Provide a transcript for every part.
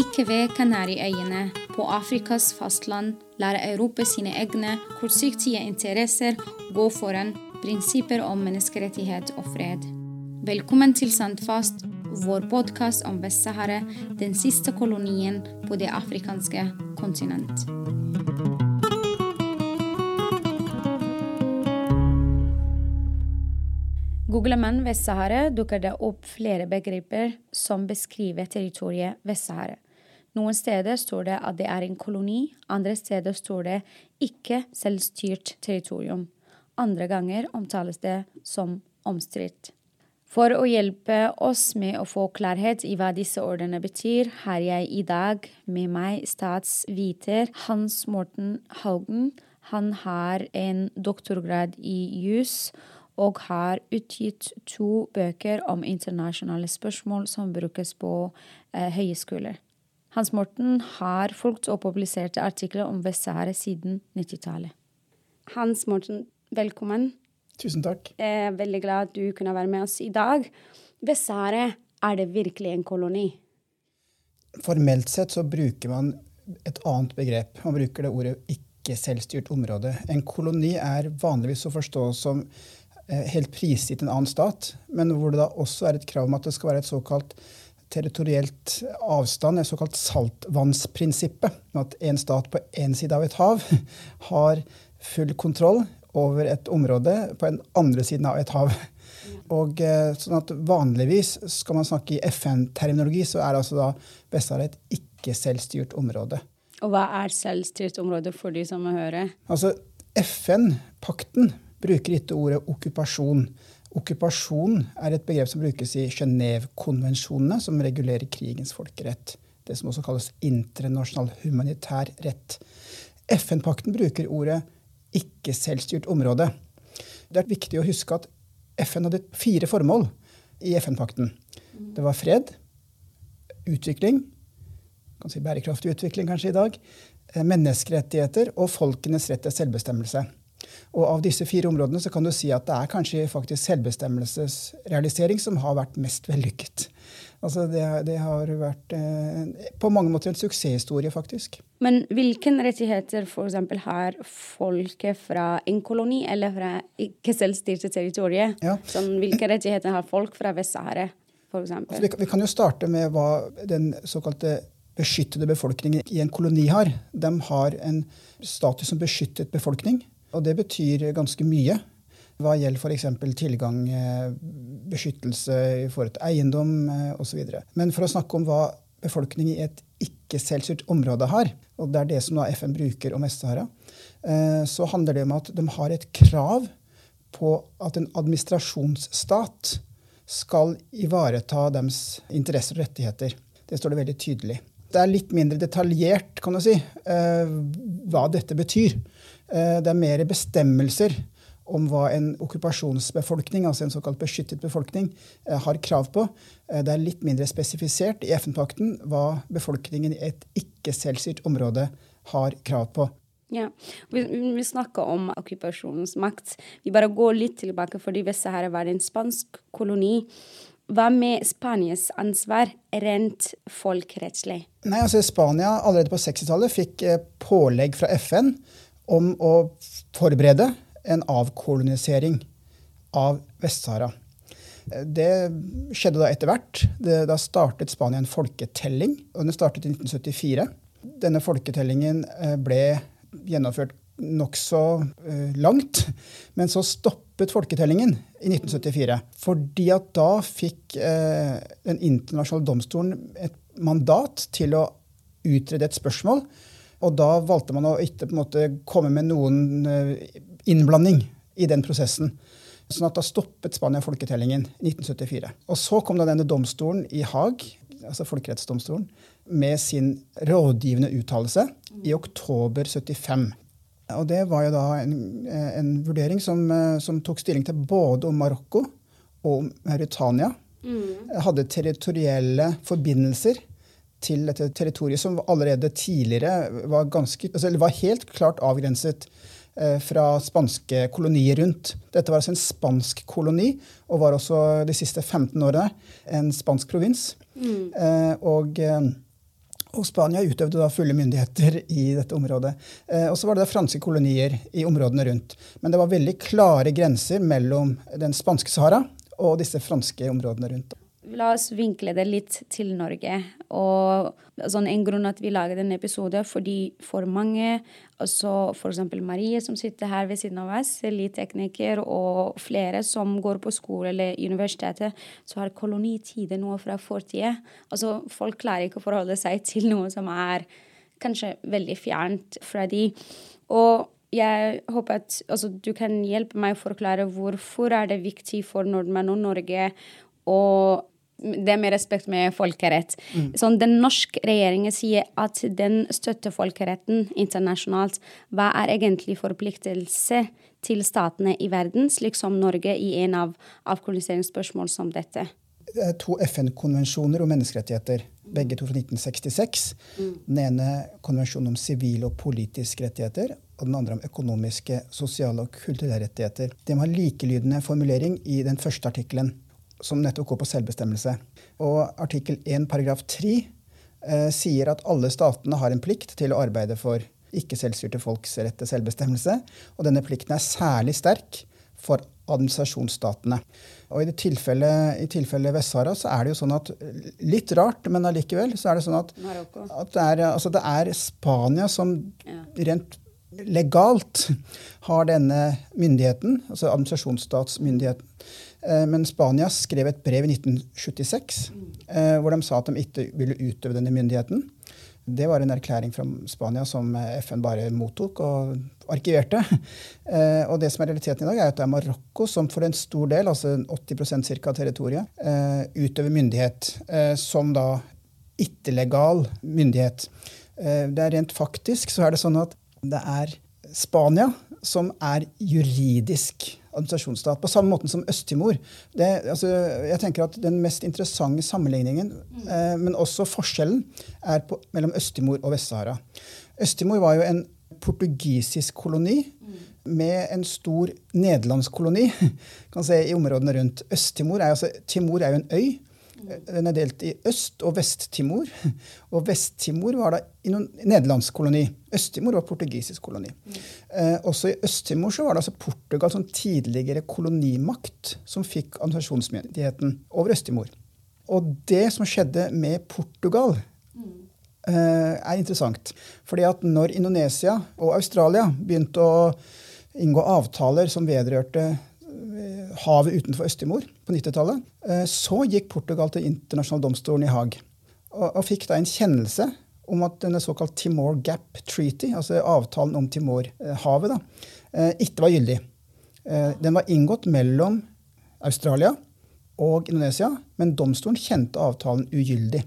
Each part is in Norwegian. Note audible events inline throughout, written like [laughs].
Like ved Kanariøyene, på Afrikas fastland, lar Europa sine egne kortsiktige interesser gå foran prinsipper om menneskerettighet og fred. Velkommen til Sandfast, vår podkast om Vest-Sahara, den siste kolonien på det afrikanske kontinent. Googler man Vest-Sahara, dukker det opp flere begreper som beskriver territoriet Vest-Sahara. Noen steder står det at det er en koloni, andre steder står det ikke selvstyrt territorium. Andre ganger omtales det som omstridt. For å hjelpe oss med å få klarhet i hva disse ordene betyr, har jeg i dag med meg statsviter Hans Morten Haugen. Han har en doktorgrad i jus og har utgitt to bøker om internasjonale spørsmål som brukes på eh, høyskoler. Hans Morten har fulgt og publisert artikler om Vest-Sahara siden 90-tallet. Hans Morten, velkommen. Tusen takk. Jeg er veldig glad at du kunne være med oss i dag. Vest-Sahara, er det virkelig en koloni? Formelt sett så bruker man et annet begrep. Man bruker det ordet ikke-selvstyrt område. En koloni er vanligvis å forstå som Eh, helt prisgitt en annen stat, men hvor det da også er et krav om at det skal være et såkalt territorielt avstand, et såkalt saltvannsprinsippet. At en stat på én side av et hav har full kontroll over et område på den andre siden av et hav. Og eh, sånn at Vanligvis skal man snakke i FN-terminologi, så er altså da Vest-Sahara et ikke-selvstyrt område. Og hva er selvstyrt område for de som hører? Altså, FN-pakten bruker ikke ordet okkupasjon. Okkupasjon er et begrep som brukes i Genévekonvensjonene, som regulerer krigens folkerett. Det som også kalles internasjonal humanitær rett. FN-pakten bruker ordet ikke-selvstyrt område. Det er viktig å huske at FN hadde fire formål i FN-pakten. Det var fred, utvikling, kan si bærekraftig utvikling kanskje i dag, eh, menneskerettigheter og folkenes rett til selvbestemmelse. Og av disse fire områdene så kan du si at det er kanskje faktisk selvbestemmelsesrealisering som har vært mest vellykket. Altså det, det har vært eh, på mange måter en suksesshistorie, faktisk. Men hvilke rettigheter f.eks. har folket fra en koloni eller fra ikke-selvstyrte territorier? Ja. Sånn, hvilke rettigheter har folk fra Vest-Sahara, f.eks.? Altså vi, vi kan jo starte med hva den såkalte beskyttede befolkningen i en koloni har. De har en status som beskyttet befolkning. Og det betyr ganske mye hva gjelder f.eks. tilgang, eh, beskyttelse i forhold til eiendom eh, osv. Men for å snakke om hva befolkningen i et ikke-selvstyrt område har, og det er det som FN bruker om Vest-Sahara, eh, så handler det om at de har et krav på at en administrasjonsstat skal ivareta deres interesser og rettigheter. Det står det veldig tydelig. Det er litt mindre detaljert kan du si, hva dette betyr. Eh, det er mer bestemmelser om hva en okkupasjonsbefolkning, altså en såkalt beskyttet befolkning, eh, har krav på. Eh, det er litt mindre spesifisert i FN-pakten hva befolkningen i et ikke-selvstyrt område har krav på. Ja, Vi, vi snakker om okkupasjonsmakt. Vi bare går litt tilbake, fordi Vest-Sahara var en spansk koloni. Hva med Spanias ansvar rent folkerettslig? Nei, altså Spania allerede på 60-tallet fikk pålegg fra FN om å forberede en avkolonisering av Vest-Sahara. Det skjedde da etter hvert. da startet Spania en folketelling. og Den startet i 1974. Denne folketellingen eh, ble gjennomført nokså eh, langt. Men så stoppet folketellingen i 1974. Fordi at da fikk eh, Den internasjonale domstolen et mandat til å utrede et spørsmål og da valgte man å ikke komme med noen eh, innblanding i den prosessen. Sånn at da stoppet Spania folketellingen i 1974. Og så kom da denne domstolen i Haag, altså folkerettsdomstolen, med sin rådgivende uttalelse i oktober 75. Og det var jo da en, en vurdering som, eh, som, tok stilling til både om Marokko og om Mauritania mm. hadde territorielle forbindelser til dette territoriet som allerede tidligere var, ganske, altså, var helt klart avgrenset eh, fra spanske kolonier rundt. Dette var altså en spansk koloni, og var også de siste 15 årene en spansk provins. Mm. Eh, og, eh, Og Spania utøvde da fulle myndigheter i dette området. Eh, og så var det da franske kolonier i områdene rundt. Men det var veldig klare grenser mellom den spanske Sahara og disse franske områdene rundt. La oss vinkle det litt til Norge. Og sånn En grunn at vi lager denne episoden, fordi for mange, altså f.eks. Marie som sitter her ved siden av oss, elitetekniker, og flere som går på skole eller universitetet, så har kolonitider noe fra fortida. Altså, folk klarer ikke å forholde seg til noe som er kanskje veldig fjernt fra de. Og jeg håper at altså, du kan hjelpe meg å forklare hvorfor er det viktig for nordmenn og Norge å det med respekt med folkerett. Mm. Sånn, den norske regjeringen sier at den støtter folkeretten internasjonalt. Hva er egentlig forpliktelse til statene i verden, slik som Norge i en av avkoloniseringsspørsmål som dette? Det er to FN-konvensjoner om menneskerettigheter, begge to fra 1966. Mm. Den ene konvensjonen om sivile og politiske rettigheter, og den andre om økonomiske, sosiale og kulturelle rettigheter. De har likelydende formulering i den første artikkelen som nettopp går på selvbestemmelse. Og artikkel 1 paragraf 3 eh, sier at alle statene har en plikt til å arbeide for ikke-selvstyrte folks rett til selvbestemmelse. Og denne plikten er særlig sterk for administrasjonsstatene. Og I tilfelle, i tilfellet Vest-Sahara så er det jo sånn at Litt rart, men allikevel så er det sånn at, at det, er, altså det, er, Spania som rent legalt har denne myndigheten, altså administrasjonsstatsmyndigheten. Eh, men Spania skrev et brev i 1976 eh, hvor de sa at de ikke ville utøve denne myndigheten. Det var en erklæring fra Spania som FN bare mottok og arkiverte. [laughs] Eh, og det som er realiteten i dag, er at det er Marokko som for en stor del, altså 80% ca. av territoriet, utøver myndighet som da ikke-legal myndighet. Det er Rent faktisk så er det sånn at det er Spania som er juridisk administrasjonsstat. På samme måte som Øst-Timor. Altså, jeg tenker at Den mest interessante sammenligningen, mm. eh, men også forskjellen, er på, mellom Øst-Timor og Vest-Sahara. Øst-Timor var jo en portugisisk koloni mm. med en stor nederlandsk koloni [laughs] kan se, i områdene rundt. Øst-Timor er, altså, Timor er jo en øy den er delt i Øst- og Vest-Timor. Og Vest-Timor var da noen nederlandsk koloni. Øst-Timor var portugisisk koloni. Mm. Eh, også i Øst-Timor var det altså Portugal som tidligere kolonimakt som fikk administrasjonsmyndigheten over Øst-Timor. Og det som skjedde med Portugal, eh, er interessant. Fordi at når Indonesia og Australia begynte å inngå avtaler som vedrørte havet utenfor Øst-Timor på 90-tallet, eh, så gikk Portugal til internasjonal domstolen i Haag og, og, fikk da en kjennelse om at denne såkalt Timor Gap Treaty, altså avtalen om Timor-havet, eh, ikke var gyldig. Eh, den var inngått mellom Australia og Indonesia, men domstolen kjente avtalen ugyldig.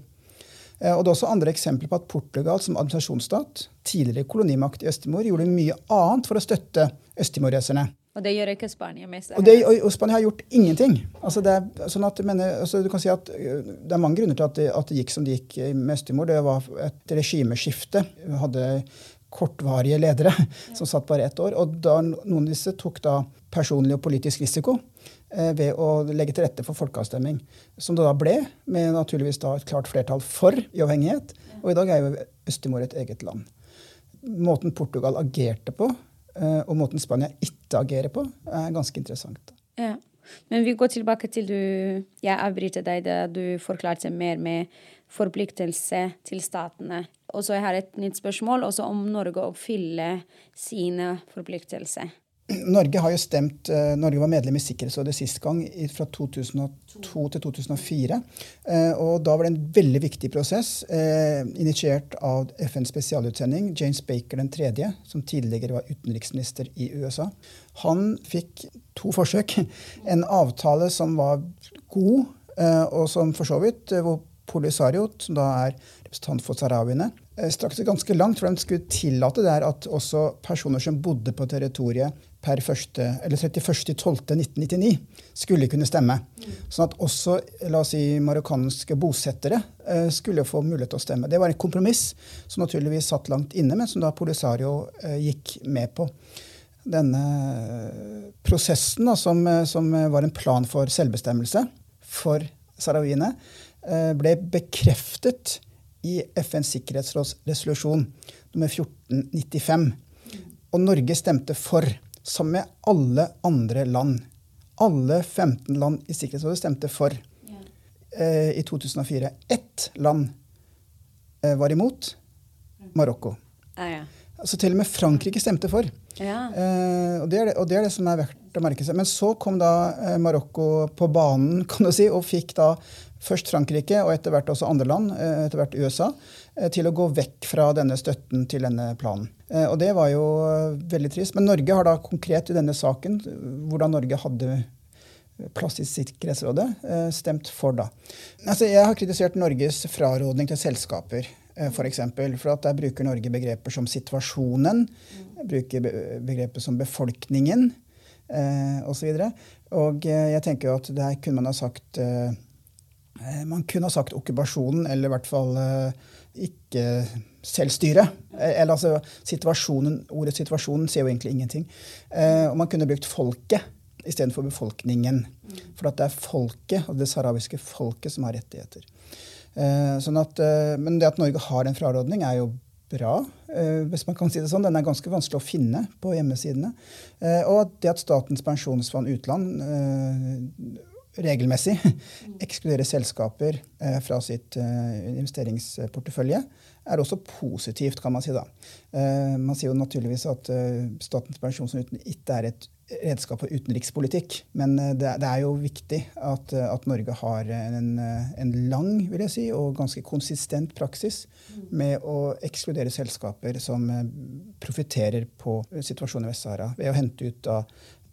Og det er også andre eksempler på at Portugal som administrasjonsstat, tidligere kolonimakt i Øst-Timor, gjorde mye annet for å støtte østtimoreserne. Og det gjør ikke Spania mest. Og, det, og, og, Spania har gjort ingenting. Altså det, er, sånn at, mener, altså du kan si at øh, det er mange grunner til at det, at det gikk som det gikk med Øst-Timor. Det var et regimeskifte. Vi hadde kortvarige ledere [laughs] ja. som satt bare ett år. Og da, noen av disse tok da personlig og politisk risiko eh, ved å legge til rette for folkeavstemning. Som det da ble, med naturligvis da et klart flertall for uavhengighet. Og i dag er jo Øst-Timor et eget land. Måten Portugal agerte på Eh, og måten Spania ikke agerer på, er ganske interessant. Ja. Men vi går tilbake til du Jeg avbryter deg da du forklarte mer med forpliktelse til statene. Og så har jeg et nytt spørsmål også om Norge oppfyller sine forpliktelser. Norge har jo stemt, eh, Norge var medlem i Sikkerhetsrådet sist gang, fra 2002 til 2004. Eh, og da var det en veldig viktig prosess, eh, initiert av FNs spesialutsending, James Baker den tredje, som tidligere var utenriksminister i USA. Han fikk to forsøk. En avtale som var god, og som for så vidt hvor Polisario, som da er representant for sahrawiene, strakk seg ganske langt, for de skulle tillate der at også personer som bodde på territoriet per 31.12.1999 skulle kunne stemme. Sånn at også la oss si, marokkanske bosettere eh, skulle få mulighet til å stemme. Det var et kompromiss som naturligvis satt langt inne, men som da Polisario eh, gikk med på. Denne prosessen, da, som, som, var en plan for selvbestemmelse for sahrawiene, eh, ble bekreftet i FNs sikkerhetsråds resolusjon nummer 1495. Og Norge stemte for, sammen med alle andre land. Alle 15 land i Sikkerhetsrådet stemte for eh, i 2004. Ett land eh, var imot. Marokko. Ja, ja. Så Til og med Frankrike stemte for. Ja. Eh, og, det er det, og det er det som er verdt å merke seg. Men så kom da eh, Marokko på banen kan du si, og fikk da først Frankrike og etter hvert også andre land, eh, etter hvert USA, eh, til å gå vekk fra denne støtten til denne planen. Eh, og det var jo veldig trist. Men Norge har da konkret i denne saken, hvordan Norge hadde plass i Sikkerhetsrådet, stemt for da. Altså, jeg har kritisert Norges frarådning til selskaper. For, eksempel, for at Der bruker Norge begreper som situasjonen, bruker begrepet begreper som befolkningen eh, osv. Og, så og jeg tenker jo at der kunne man ha sagt eh, Man kunne ha sagt okkupasjonen, eller i hvert fall eh, ikke selvstyre. Eh, Eller altså situasjonen, Ordet 'situasjonen' sier jo egentlig ingenting. Eh, og man kunne brukt 'folket' istedenfor befolkningen. For det er folket, og det sahrawiske folket, som har rettigheter. Eh, sånn at, eh, men det at Norge har en frarådning, er jo bra, eh, hvis man kan si det sånn. Den er ganske vanskelig å finne på hjemmesidene. Eh, og det at Statens pensjonsfond utland eh, regelmessig [laughs] ekskludere selskaper eh, fra sitt eh, investeringsportefølje, er også positivt, kan man si da. Eh, man sier jo naturligvis at Statens pensjonsfond ikke er et redskap for utenrikspolitikk. Men det, er- jo viktig at, at Norge har en, en lang vil jeg si, og ganske konsistent praksis med å ekskludere selskaper som profitterer på situasjonen i Vest-Sahara ved å hente ut da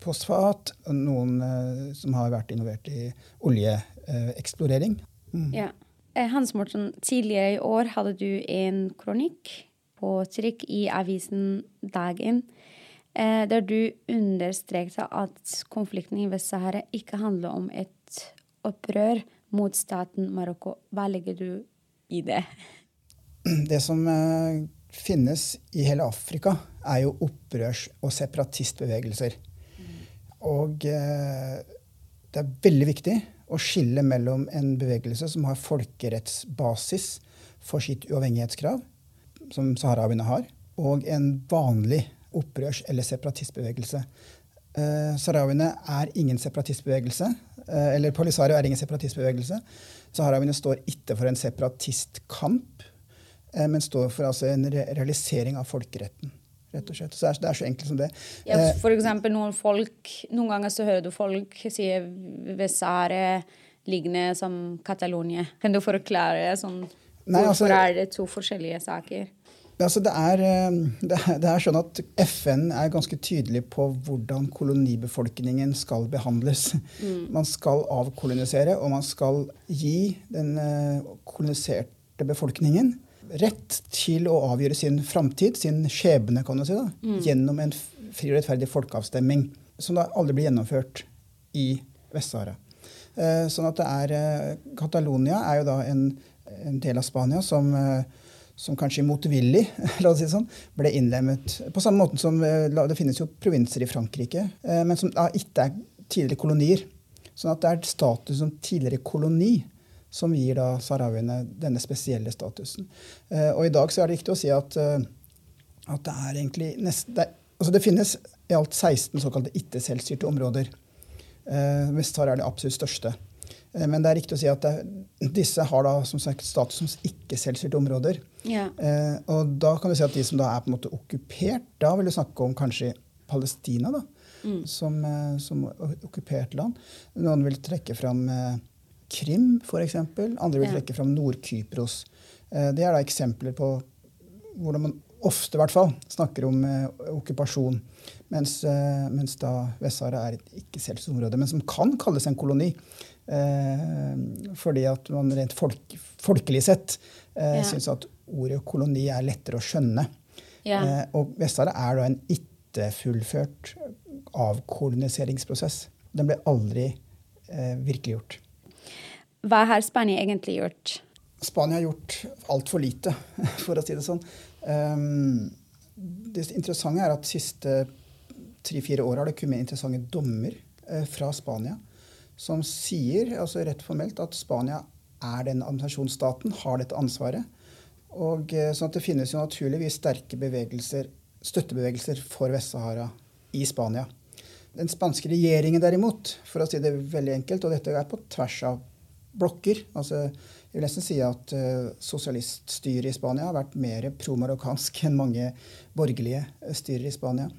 fosfat, og noen eh, som har vært involvert i oljeeksplorering. Ja. Eh, Hans Morten, tidligere i år hadde du en kronikk på trykk i avisen Dagen, eh, der du understrekte at konflikten i Vest-Sahara ikke handler om et opprør mot staten Marokko. Hva legger du i det? Det som eh, finnes i hele Afrika, er jo opprørs- og separatistbevegelser. Og eh, det er veldig viktig å skille mellom en bevegelse som har folkerettsbasis for sitt uavhengighetskrav, som saharawiene har, og en vanlig opprørs- eller separatistbevegelse. Eh, Saharawiene er ingen separatistbevegelse. Eh, eller Polisario er ingen separatistbevegelse. Saharawiene står ikke for en separatistkamp, eh, men står for altså, en re realisering av folkeretten. Rett og slett. Så det er, det er så enkelt som det. Ja, Eh, for eksempel noen folk Noen ganger så hører du folk si Vest-Sahara lignende som Catalonia. Kan du forklare sånn Nei, Hvorfor altså- er det to forskjellige saker? Altså det, er, eh, det, er, det er sånn at FN er ganske tydelig på hvordan kolonibefolkningen skal behandles. Man skal avkolonisere, og man skal gi den eh, koloniserte befolkningen rett til å avgjøre sin framtid, sin skjebne, kan du si, da, gjennom en fri og rettferdig folkeavstemning, som da aldri blir gjennomført i Vest-Sahara. Eh, Sånn at det er eh, Catalonia er jo da en, en del av Spania som, eh, som kanskje motvillig [laughs] la oss si sånn, ble innlemmet på samme måte som eh, Det finnes jo provinser i Frankrike, men som da ikke er tidligere kolonier. Sånn at det er status som tidligere koloni som gir da sahrawiene denne spesielle statusen. Eh, Og i dag så er det riktig å si at, eh, at det er egentlig nest, det, altså det finnes i alt 16 såkalte ikke-selvstyrte områder. Eh, Vest-Sahara er det absolutt største. Eh, Men det er riktig å si at det, disse har da som sagt status som ikke-selvstyrte områder. Ja. Eh, og da kan du si at de som da er på en måte okkupert, da vil du snakke om kanskje Palestina da, som, eh, som okkupert land. Noen vil trekke fram eh, Krim, f.eks. Andre vil trekke fram Nord-Kypros. Eh, det er da eksempler på hvordan man ofte i hvert fall snakker om eh, okkupasjon. Mens, eh, mens da Vest-Sahara er et ikke-selvstyrt område, men som kan kalles en koloni. Fordi at man rent folk, folkelig sett eh, Ja. syns at ordet koloni er lettere å skjønne. Ja. Og Vest-Sahara er da en ikke fullført avkoloniseringsprosess. Den ble aldri eh, virkeliggjort. Hva har Spania egentlig gjort? Spania har gjort altfor lite, [laughs] for å si det sånn. Um, det interessante er at siste tre-fire år har det kommet interessante dommer eh, fra Spania som sier altså rett formelt at Spania er den administrasjonsstaten, har dette ansvaret. Og eh, sånn at Det finnes jo naturligvis sterke bevegelser, støttebevegelser for Vest-Sahara i Spania. Den spanske regjeringen derimot, for å si det veldig enkelt, og dette er på tvers av blokker altså, Jeg vil nesten si at uh, sosialiststyret i Spania har vært mer pro-marokkansk enn mange borgerlige styrer i Spania.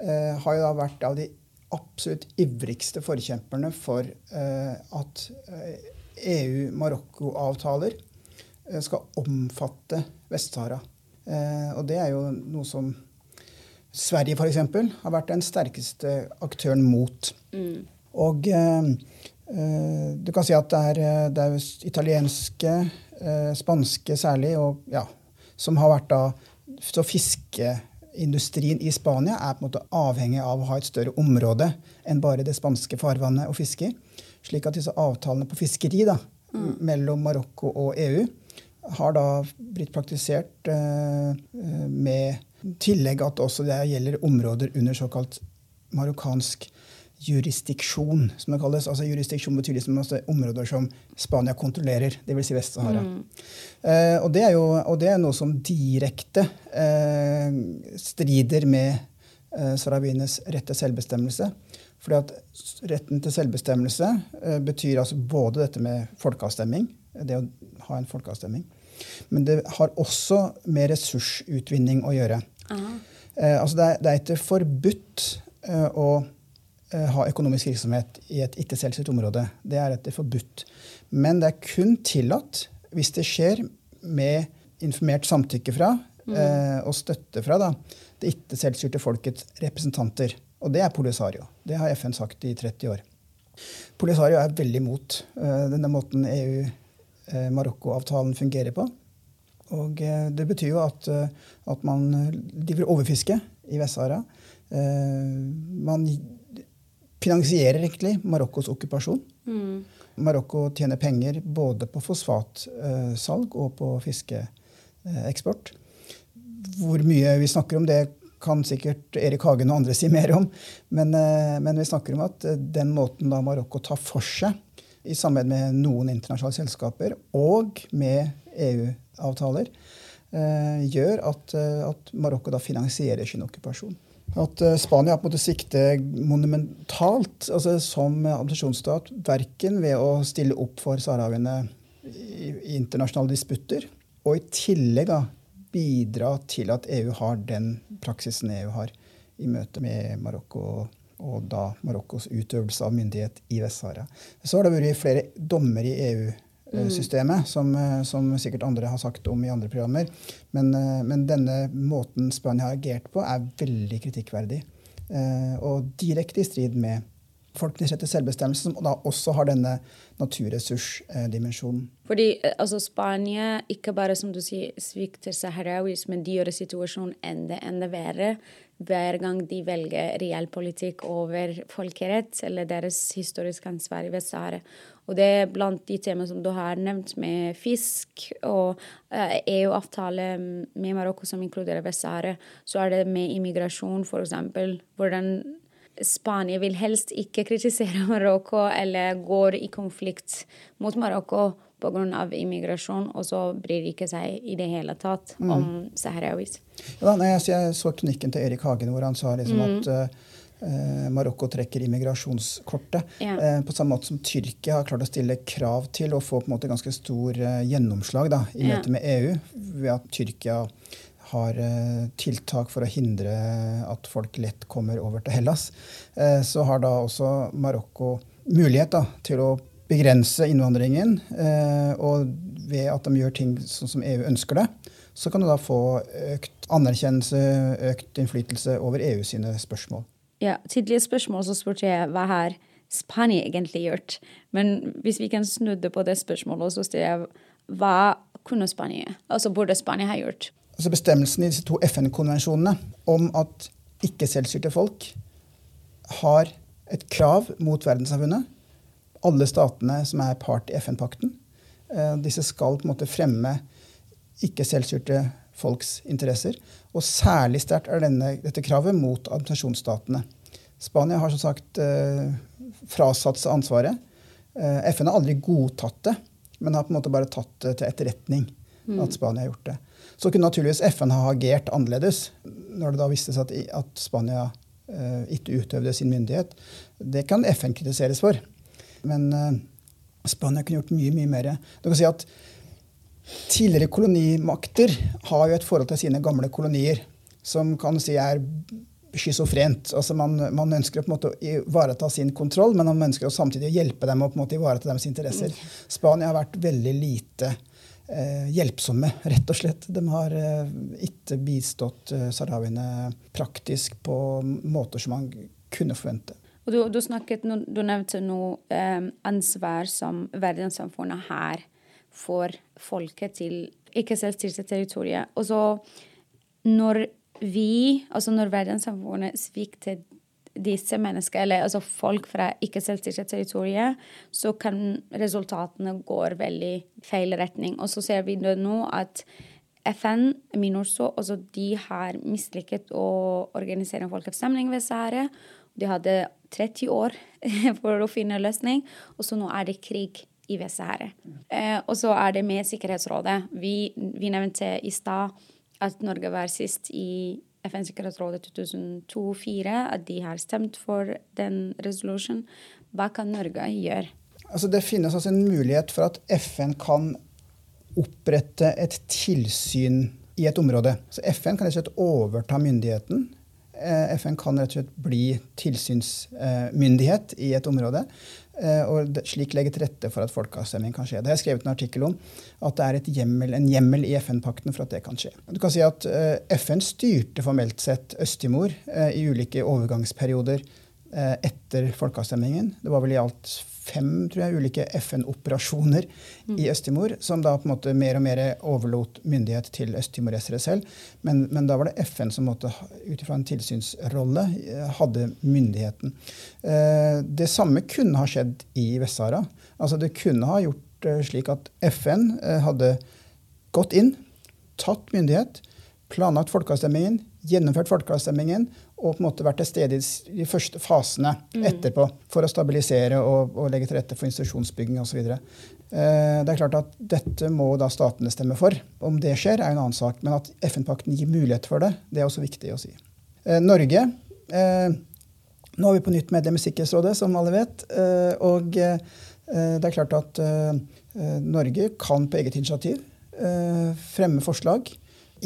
Uh, har jo da vært av de absolutt ivrigste forkjemperne for uh, at EU-Marokko-avtaler skal omfatte Vest-Sahara. og det er jo noe som Sverige f.eks. har vært den sterkeste aktøren mot. Mm. Og eh, eh, du kan si at det er, eh, det er italienske, eh, spanske særlig, og, ja, som har vært da Så fiskeindustrien i Spania er på en måte avhengig av å ha et større område enn bare det spanske farvannet å fiske i. Slik at disse avtalene på fiskeri da, mm. mellom Marokko og EU har da blitt praktisert eh, eh med tillegg at også det gjelder områder under såkalt marokkansk jurisdiksjon, som det kalles. Altså Jurisdiksjon betyr liksom altså områder som Spania kontrollerer, dvs. Si Vest-Sahara. Mm. Eh, og, det er jo, og det er noe som direkte eh, strider med eh, Saravines rett til selvbestemmelse. Fordi at retten til selvbestemmelse eh, betyr altså både dette med folkeavstemning, det å ha en folkeavstemning, men det har også med ressursutvinning å gjøre. Eh, altså det, er, det, er, ikke forbudt eh, å ha økonomisk virksomhet i et ikke-selvstyrt område. Det er etter forbudt. Men det er kun tillatt hvis det skjer med informert samtykke fra mm. eh, og støtte fra da, det ikke-selvstyrte folkets representanter. Og det er Polisario. Det har FN sagt i 30 år. Polisario er veldig imot uh, denne måten EU-Marokko-avtalen fungerer på. Og eh, det betyr jo at, eh, at man driver overfiske i Vest-Sahara. Eh, man finansierer egentlig Marokkos okkupasjon. Mm. Marokko tjener penger både på fosfatsalg og på fiskeeksport. Hvor mye vi snakker om, det kan sikkert Erik Hagen og andre si mer om. Men, men vi snakker om at den måten da Marokko tar for seg, i samarbeid med noen internasjonale selskaper og med EU avtaler, eh, gjør at, eh, at Marokko da finansierer sin okkupasjon. At eh, Spania på en måte sikter monumentalt altså som administrasjonsstat, verken ved å stille opp for saharawiene i, i internasjonale disputter, og i tillegg da, bidra til at EU har den praksisen EU har i møte med Marokko og da Marokkos utøvelse av myndighet i Vest-Sahara. Så har det vært flere dommer i EU. Systemet, som, eh, som, sikkert andre har sagt om i andre programmer. Men, eh, men denne måten Spania har agert på, er veldig kritikkverdig. Eh, og direkte i strid med folkenes rett til selvbestemmelse, som da også har denne naturressursdimensjonen. Fordi altså, Spania ikke bare som du sier, svikter saharawis, men de gjør situasjonen enda, enda verre hver gang de velger reell politikk over folkerett eller deres historiske ansvar i Vest-Sahara. Og det er blant de temaene som du har nevnt, med fisk og EU-avtale med Marokko som inkluderer Vest-Sahara. Så er det med immigrasjon, f.eks. Hvordan Spania vil helst ikke kritisere [laughs] Marokko eller går i konflikt mot Marokko pga. immigrasjon, og så bryr de ikke seg i det hele tatt mm. om sahrawis. Ja, jeg, så kronikken til Erik Hagen hvor han sa liksom mm. at uh, eh, Marokko trekker immigrasjonskortet. Ja. Eh, på samme måte som Tyrkia har klart å stille krav til å få på en måte ganske stor eh, gjennomslag da, i møte ja. med EU, ved at Tyrkia har eh, tiltak for å hindre at folk lett kommer over til Hellas, eh, så har da også Marokko mulighet da, til å begrense innvandringen. Eh, og ved at de gjør ting sånn som EU ønsker det, så kan du da få økt anerkjennelse, økt innflytelse over EU sine spørsmål. Ja, Tidligere spørsmål så spurte jeg hva har Spania egentlig gjort. Men hvis vi kan snudde på det spørsmålet, så stiller jeg hva kunne Spania, altså burde Spania ha gjort? Altså Bestemmelsen i disse to FN-konvensjonene om at ikke-selvstyrte folk har et krav mot verdenssamfunnet. Alle statene som er part i FN-pakten. Eh, disse skal på en måte fremme ikke-selvstyrte folks interesser. Og særlig sterkt er denne, dette kravet mot administrasjonsstatene. Spania har som sagt eh, frasatt seg ansvaret. Eh, FN har aldri godtatt det, men har på en måte bare tatt det til etterretning. mm. at Spania har gjort det. Så kunne naturligvis FN ha agert annerledes når det da viste seg at, at Spania eh, ikke utøvde sin myndighet. Det kan FN kritiseres for. Men uh, Spania kunne gjort mye, mye mer. Du kan si at Tidligere kolonimakter har jo et forhold til sine gamle kolonier som kan si er schizofrent. Altså man, man, ønsker å på en måte ivareta sin kontroll, men man ønsker å samtidig hjelpe dem å på en måte ivareta deres interesser. Spania har vært veldig lite eh, hjelpsomme, [laughs] rett og slett. De har eh, ikke bistått eh, sahrawiene praktisk på måter som man kunne forvente. Og du, du, snakket, du nevnte noe eh, ansvar som verdenssamfunnet har for folket til ikke-selvstyrte territorier. Og så når vi, altså når verdenssamfunnet svikter disse menneskene, eller altså folk fra ikke-selvstyrte territorier, så kan resultatene gå veldig feil retning. Og så ser vi nå at FN, MINURSO, altså de har mislykket å organisere en folkeavstemning ved Sahara. De hadde 30 år [laughs] for å finne løsning, og så nå er det krig i Vest-Sahara. Eh, og så er det med Sikkerhetsrådet. Vi, vi nevnte i stad at Norge var sist i FNs sikkerhetsråd 2002-2004, at de har stemt for den resolusjonen. Hva kan Norge gjøre? Altså, det finnes altså en mulighet for at FN kan opprette et tilsyn i et område. Så FN kan rett overta myndigheten. Eh, FN kan rett og slett bli tilsynsmyndighet i et område. Eh, og slik legge til rette for at folkeavstemning kan skje. Det har jeg skrevet en artikkel om. At det er hjemmel, en hjemmel i FN-pakten for at det kan skje. Du kan si at eh, FN styrte formelt sett Øst-Timor eh, i ulike overgangsperioder etter folkeavstemningen. Det var vel i alt fem tror jeg, ulike FN-operasjoner mm. i Øst-Timor, som da på en måte mer og mer overlot myndighet til østtimoresere selv. Men, men, da var det FN som måtte, ut ifra en tilsynsrolle eh, hadde myndigheten. Eh, det samme kunne ha skjedd i Vest-Sahara. Altså det kunne ha gjort eh, slik at FN hadde gått inn, tatt myndighet, planlagt folkeavstemningen, gjennomført folkeavstemningen og på en måte vært til stede i de første fasene mm. etterpå for å stabilisere og, og, legge til rette for institusjonsbygging osv. Eh, det er klart at Dette må da statene stemme for. Om det skjer, er en annen sak. Men at FN-pakten gir mulighet for det, det er også viktig å si. Eh, Norge eh, Nå er vi på nytt medlem i Sikkerhetsrådet, som alle vet. Og det er klart at Norge kan på eget initiativ fremme forslag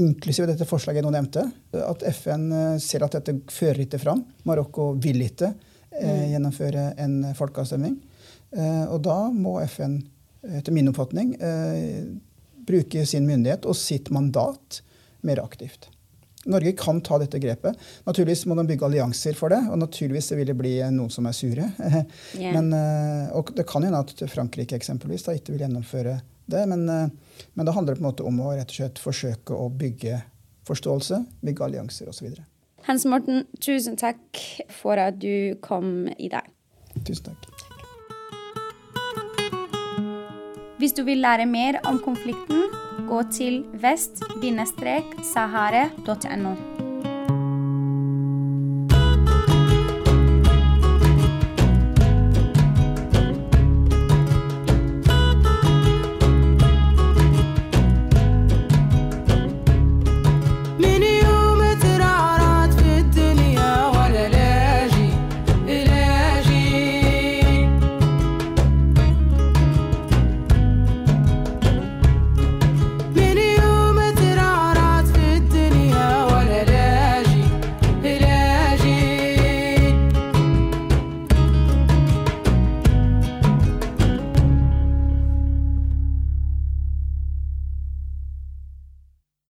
inklusive dette forslaget jeg nå nevnte, at FN eh, ser at dette fører ikke fram. Marokko vil ikke eh, mm. gjennomføre en folkeavstemning. Eh, og da må FN, etter min oppfatning, eh, bruke sin myndighet og sitt mandat mer aktivt. Norge kan ta dette grepet. Naturligvis må de bygge allianser for det. Og naturligvis vil det bli noen som er sure. [laughs] yeah. Men, eh, og det kan hende at Frankrike eksempelvis da ikke vil gjennomføre det. Men, eh, men det handler på en måte om å rett og slett forsøke å bygge forståelse, bygge allianser osv. Hans Morten, tusen takk for at du kom i dag. Tusen takk. Hvis du vil lære mer om konflikten, gå til vest-sahare.no.